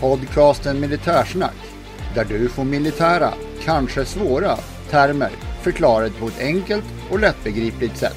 Podcasten Militärsnack. Där du får militära, kanske svåra, termer förklarade på ett enkelt och lättbegripligt sätt.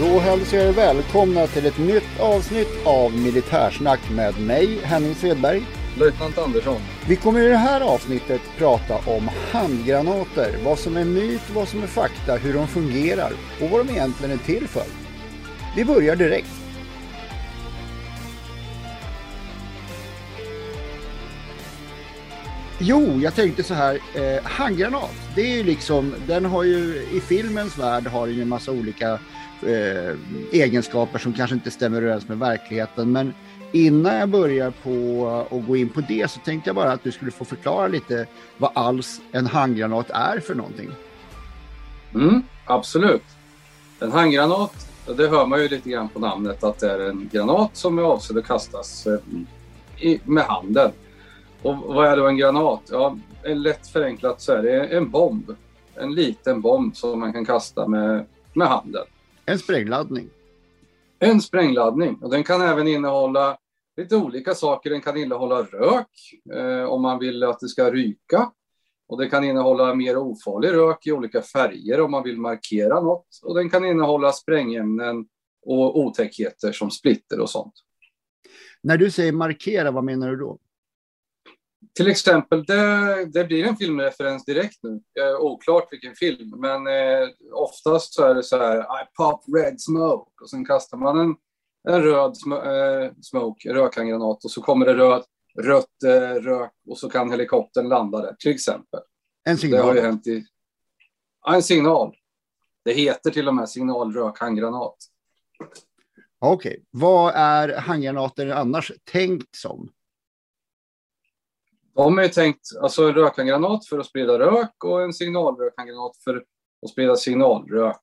Då hälsar jag er välkomna till ett nytt avsnitt av Militärsnack med mig, Henning Svedberg. Löjtnant Andersson. Vi kommer i det här avsnittet prata om handgranater, vad som är myt, vad som är fakta, hur de fungerar och vad de egentligen är till för. Vi börjar direkt. Jo, jag tänkte så här, eh, handgranat, det är ju liksom, den har ju i filmens värld har ju en massa olika eh, egenskaper som kanske inte stämmer överens med verkligheten, men Innan jag börjar på att gå in på det så tänkte jag bara att du skulle få förklara lite vad alls en handgranat är för någonting. Mm, absolut. En handgranat, det hör man ju lite grann på namnet att det är en granat som är avsedd att kastas eh, med handen. Och vad är då en granat? Ja, en lätt förenklat så är det en bomb. En liten bomb som man kan kasta med, med handen. En sprängladdning. En sprängladdning och den kan även innehålla lite olika saker. Den kan innehålla rök eh, om man vill att det ska ryka. Och det kan innehålla mer ofarlig rök i olika färger om man vill markera något. Och den kan innehålla sprängämnen och otäckheter som splitter och sånt. När du säger markera, vad menar du då? Till exempel, det, det blir en filmreferens direkt nu. Eh, oklart vilken film, men eh, oftast så är det så här I pop red smoke och sen kastar man en en röd sm eh, smoke, rökhandgranat och så kommer det röd, rött eh, rök och så kan helikoptern landa där till exempel. En signal? Det har ju hänt i... Ja, en signal. Det heter till och med signalrökhandgranat. Okej, okay. vad är handgranater annars tänkt som? De är tänkt, alltså en rökhandgranat för att sprida rök och en signalrökhandgranat för att sprida signalrök.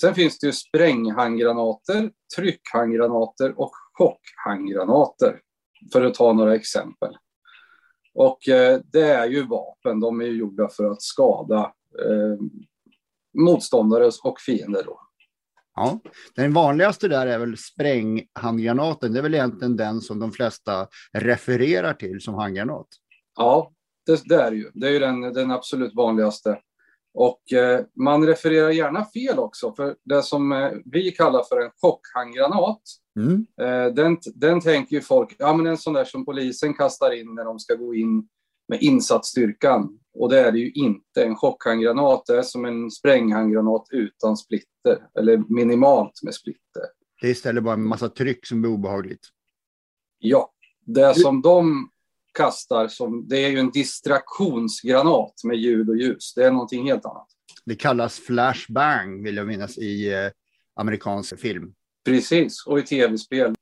Sen finns det ju spränghandgranater, tryckhandgranater och chockhandgranater. För att ta några exempel. Och eh, det är ju vapen, de är gjorda för att skada eh, motståndare och fiender. Då. Ja, den vanligaste där är väl spränghandgranaten. Det är väl egentligen den som de flesta refererar till som handgranat. Ja, det, det är ju. Det är ju den, den absolut vanligaste. Och eh, man refererar gärna fel också, för det som eh, vi kallar för en chockhandgranat, mm. eh, den, den tänker ju folk, ja men en sån där som polisen kastar in när de ska gå in med insatsstyrkan. Och det är det ju inte. En chockhandgranat är som en spränghandgranat utan splitter, eller minimalt med splitter. Det är istället bara en massa tryck som blir obehagligt. Ja, det som de kastar som, det är ju en distraktionsgranat med ljud och ljus. Det är någonting helt annat. Det kallas flashbang vill jag minnas i eh, amerikansk film. Precis, och i tv-spel.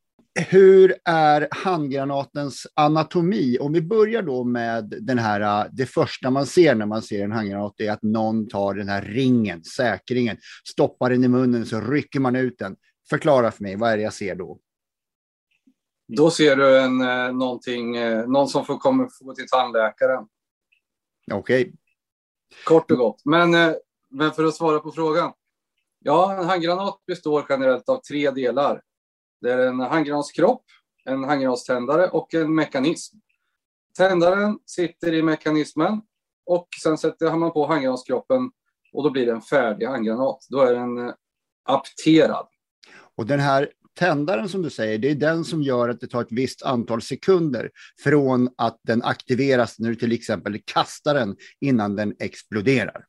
Hur är handgranatens anatomi? Om vi börjar då med den här, eh, det första man ser när man ser en handgranat är att någon tar den här ringen, säkringen, stoppar den i munnen så rycker man ut den. Förklara för mig, vad är det jag ser då? Då ser du en, eh, någonting, eh, någon som får, kommer, får gå till tandläkaren. Okej. Okay. Kort och gott. Men, eh, men för att svara på frågan. Ja, en handgranat består generellt av tre delar. Det är en handgranatskropp, en handgranatständare och en mekanism. Tändaren sitter i mekanismen och sen sätter man på handgranatskroppen och då blir det en färdig handgranat. Då är den apterad. Och den här tändaren som du säger, det är den som gör att det tar ett visst antal sekunder från att den aktiveras när du till exempel kastar den innan den exploderar.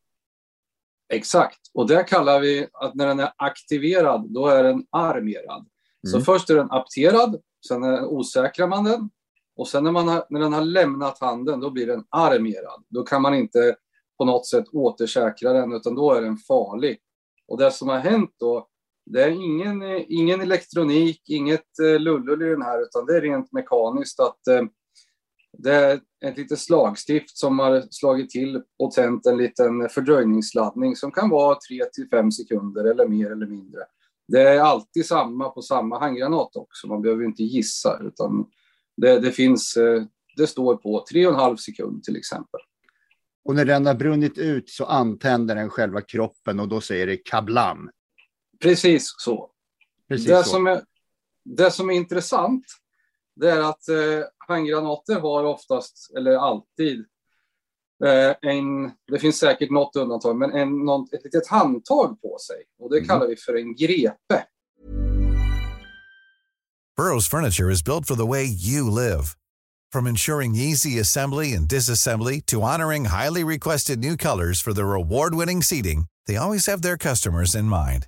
Exakt, och det kallar vi att när den är aktiverad, då är den armerad. Mm. Så först är den apterad, sen osäkrar man den och sen när, man har, när den har lämnat handen, då blir den armerad. Då kan man inte på något sätt återsäkra den, utan då är den farlig. Och det som har hänt då, det är ingen, ingen elektronik, inget eh, lullul lullull i den här, utan det är rent mekaniskt att eh, det är ett litet slagstift som har slagit till och tänt en liten fördröjningsladdning som kan vara 3 till 5 sekunder eller mer eller mindre. Det är alltid samma på samma handgranat också, man behöver inte gissa utan det, det finns, eh, det står på 3,5 sekund till exempel. Och när den har brunnit ut så antänder den själva kroppen och då säger det kablam. Precis så. Precis det, så. Som är, det som är intressant det är att eh, handgranater har oftast, eller alltid, eh, en, det finns säkert något undantag, men en, någon, ett litet handtag på sig. Och det mm. kallar vi för en grepe. Burrows furniture is built for the way you live. From ensuring easy assembly and disassembly to honoring highly requested new colors for their award-winning seating, they always have their customers in mind.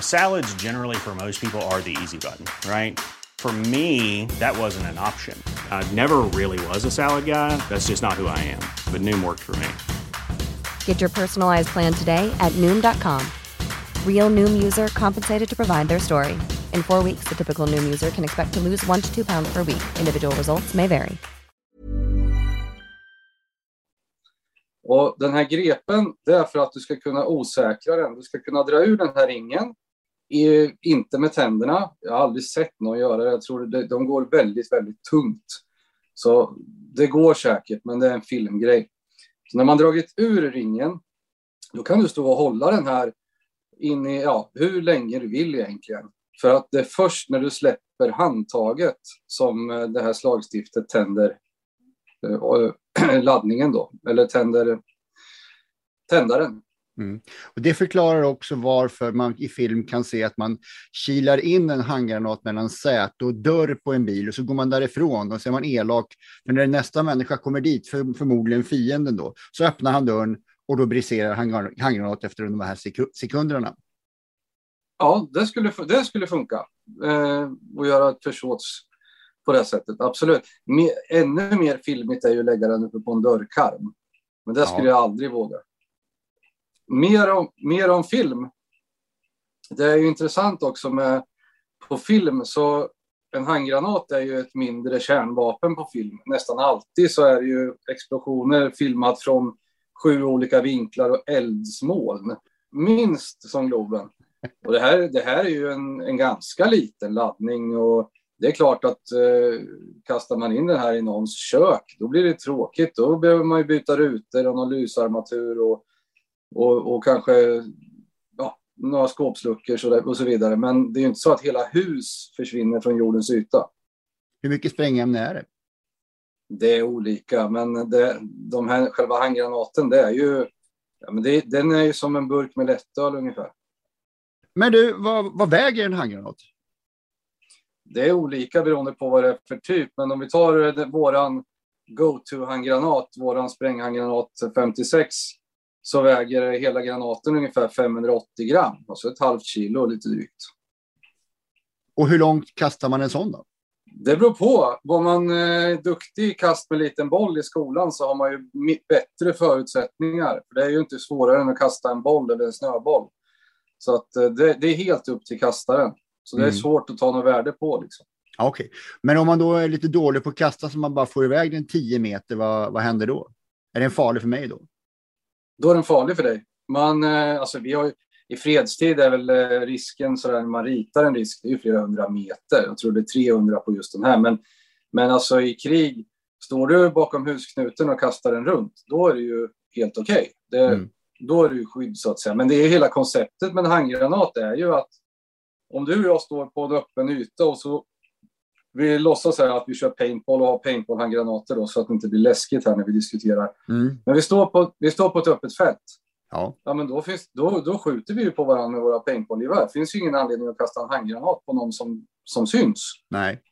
Salads generally for most people are the easy button, right? For me, that wasn't an option. I never really was a salad guy. That's just not who I am. But Noom worked for me. Get your personalized plan today at Noom.com. Real Noom user compensated to provide their story. In four weeks, the typical Noom user can expect to lose one to two pounds per week. Individual results may vary. Och den här grepen, det är för att du ska kunna osäkra den. Du ska kunna dra ur den här ringen inte med tänderna. Jag har aldrig sett någon göra det. Jag tror det, de går väldigt, väldigt tungt. Så det går säkert, men det är en filmgrej. Så när man dragit ur ringen, då kan du stå och hålla den här in i, ja, hur länge du vill egentligen. För att det är först när du släpper handtaget som eh, det här slagstiftet tänder eh, laddningen då, eller tänder tändaren. Mm. Och det förklarar också varför man i film kan se att man kilar in en handgranat mellan säte och dörr på en bil och så går man därifrån och så är man elak. För när nästa människa kommer dit, för, förmodligen fienden då, så öppnar han dörren och då briserar handgranat efter de här sekunderna. Ja, det skulle, det skulle funka. Eh, och göra ett försåts på det sättet, absolut. Mer, ännu mer filmigt är ju att lägga den uppe på en dörrkarm. Men det skulle ja. jag aldrig våga mer om, mer om film. Det är ju intressant också med på film så en handgranat är ju ett mindre kärnvapen på film. Nästan alltid så är det ju explosioner filmat från sju olika vinklar och eldsmoln. Minst som Globen. Och det här, det här är ju en, en ganska liten laddning och det är klart att eh, kastar man in den här i någons kök, då blir det tråkigt. Då behöver man ju byta rutor och någon lysarmatur och och, och kanske ja, några skåpsluckor så där, och så vidare. Men det är ju inte så att hela hus försvinner från jordens yta. Hur mycket sprängämne är det? Det är olika, men det, de här, själva handgranaten, det är ju, ja, men det, den är ju som en burk med lättöl ungefär. Men du, vad, vad väger en handgranat? Det är olika beroende på vad det är för typ, men om vi tar våran go-to-handgranat, våran spränghandgranat 56, så väger hela granaten ungefär 580 gram, alltså ett halvt kilo lite drygt. Och hur långt kastar man en sån då? Det beror på. Var man eh, duktig i kast med liten boll i skolan så har man ju bättre förutsättningar. För det är ju inte svårare än att kasta en boll eller en snöboll. Så att eh, det, det, är helt upp till kastaren. Så det är mm. svårt att ta något värde på. Liksom. Okej, okay. men om man då är lite dålig på att kasta så man bara får iväg den 10 meter, vad, vad händer då? Är den farlig för mig då? Då är den farlig för dig. Man, eh, alltså vi har, I fredstid är väl eh, risken, så där, när man ritar en risk, det är ju flera hundra meter. Jag tror det är 300 på just den här. Men Men alltså i krig, står du bakom husknuten och kastar den runt, då är det ju helt okej. Okay. Mm. Då är det ju skydd så att säga. Men det är hela konceptet med en handgranat är ju att om du och jag står på en öppen yta och så vi låtsas här att vi kör paintball och har paintball-handgranater då så att det inte blir läskigt här när vi diskuterar. Mm. Men vi står, på, vi står på ett öppet fält. Ja. ja men då, finns, då, då skjuter vi ju på varandra med våra paintballgevär. Det finns ju ingen anledning att kasta en handgranat på någon som, som syns. Nej.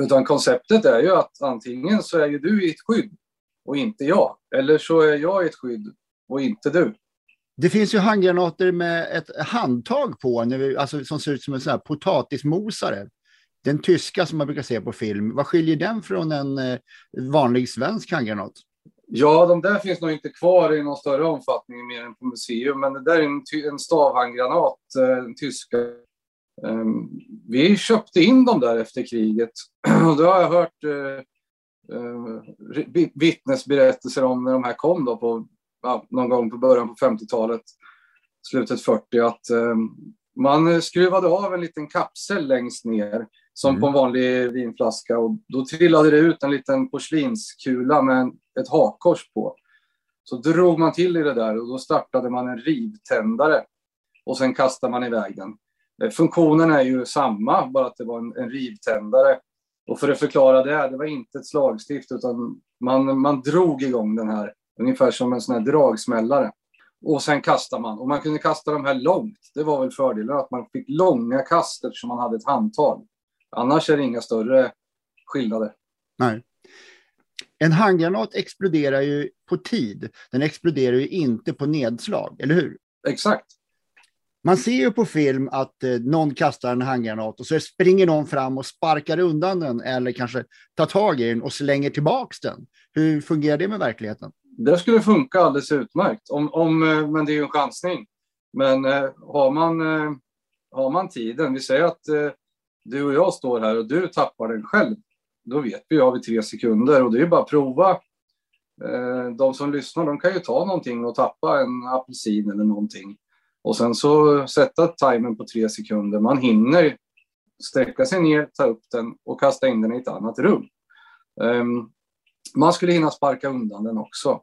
Utan konceptet är ju att antingen så är ju du i ett skydd och inte jag. Eller så är jag i ett skydd och inte du. Det finns ju handgranater med ett handtag på, alltså, som ser ut som en sån här potatismosare. Den tyska som man brukar se på film, vad skiljer den från en eh, vanlig svensk handgranat? Ja, de där finns nog inte kvar i någon större omfattning mer än på museum, men det där är en, en stavhandgranat, eh, en tyska. Ehm, vi köpte in dem där efter kriget och då har jag hört eh, vittnesberättelser om när de här kom då på, någon gång på början på 50-talet, slutet 40, att ehm, man skruvade av en liten kapsel längst ner som mm. på en vanlig vinflaska och då trillade det ut en liten porslinskula med ett hakkors på. Så drog man till i det där och då startade man en rivtändare och sen kastade man iväg den. Eh, funktionen är ju samma, bara att det var en, en rivtändare. Och för att förklara det, det var inte ett slagstift utan man, man drog igång den här ungefär som en sån här dragsmällare. Och sen kastade man. Och man kunde kasta de här långt. Det var väl fördelen att man fick långa kast eftersom man hade ett handtag. Annars är det inga större skillnader. Nej. En handgranat exploderar ju på tid. Den exploderar ju inte på nedslag, eller hur? Exakt. Man ser ju på film att eh, någon kastar en handgranat och så springer någon fram och sparkar undan den eller kanske tar tag i den och slänger tillbaks den. Hur fungerar det med verkligheten? Det skulle funka alldeles utmärkt, om, om, eh, men det är ju en chansning. Men eh, har, man, har man tiden, vi säger att du och jag står här och du tappar den själv, då vet vi av vi tre sekunder och det är bara att prova. Eh, de som lyssnar, de kan ju ta någonting och tappa en apelsin eller någonting och sen så sätta timern på tre sekunder. Man hinner sträcka sig ner, ta upp den och kasta in den i ett annat rum. Ehm, man skulle hinna sparka undan den också.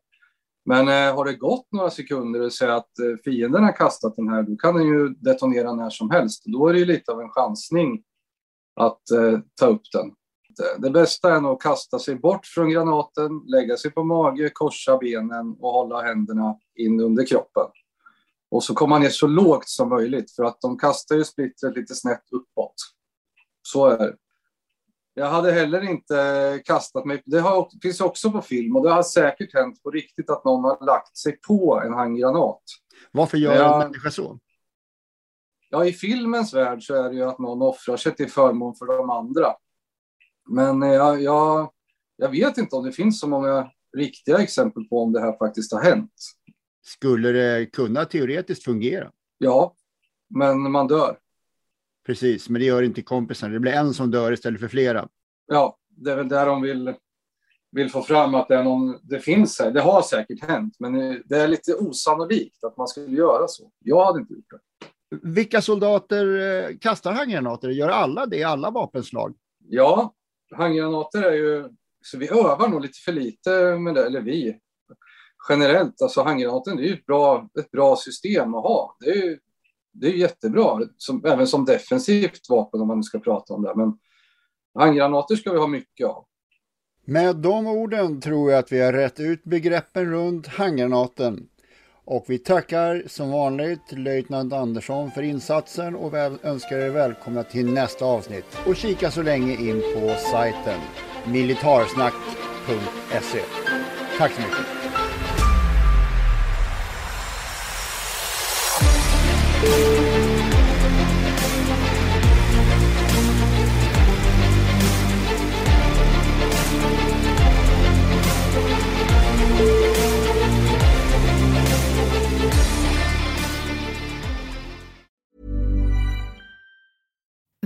Men eh, har det gått några sekunder och säga att eh, fienden har kastat den här, då kan den ju detonera när som helst. Då är det ju lite av en chansning att eh, ta upp den. Det bästa är nog att kasta sig bort från granaten, lägga sig på mage, korsa benen och hålla händerna in under kroppen. Och så kommer man ner så lågt som möjligt för att de kastar ju splittret lite snett uppåt. Så är det. Jag hade heller inte kastat mig. Det har, finns också på film och det har säkert hänt på riktigt att någon har lagt sig på en handgranat. Varför gör jag, en människa så? Ja, i filmens värld så är det ju att någon offrar sig till förmån för de andra. Men jag, jag, jag vet inte om det finns så många riktiga exempel på om det här faktiskt har hänt. Skulle det kunna teoretiskt fungera? Ja, men man dör. Precis, men det gör inte kompisarna. Det blir en som dör istället för flera. Ja, det är väl där de vill, vill få fram att det, är någon, det finns här. Det har säkert hänt, men det är lite osannolikt att man skulle göra så. Jag hade inte gjort det. Vilka soldater eh, kastar handgranater? Gör alla det i alla vapenslag? Ja, handgranater är ju... Så vi övar nog lite för lite med det, eller vi. Generellt, alltså handgranaten är ju ett bra, ett bra system att ha. Det är ju det är jättebra, som, även som defensivt vapen om man ska prata om det. Men handgranater ska vi ha mycket av. Med de orden tror jag att vi har rätt ut begreppen runt handgranaten. Och vi tackar som vanligt löjtnant Andersson för insatsen och väl önskar er välkomna till nästa avsnitt. Och kika så länge in på sajten militarsnack.se. Tack så mycket!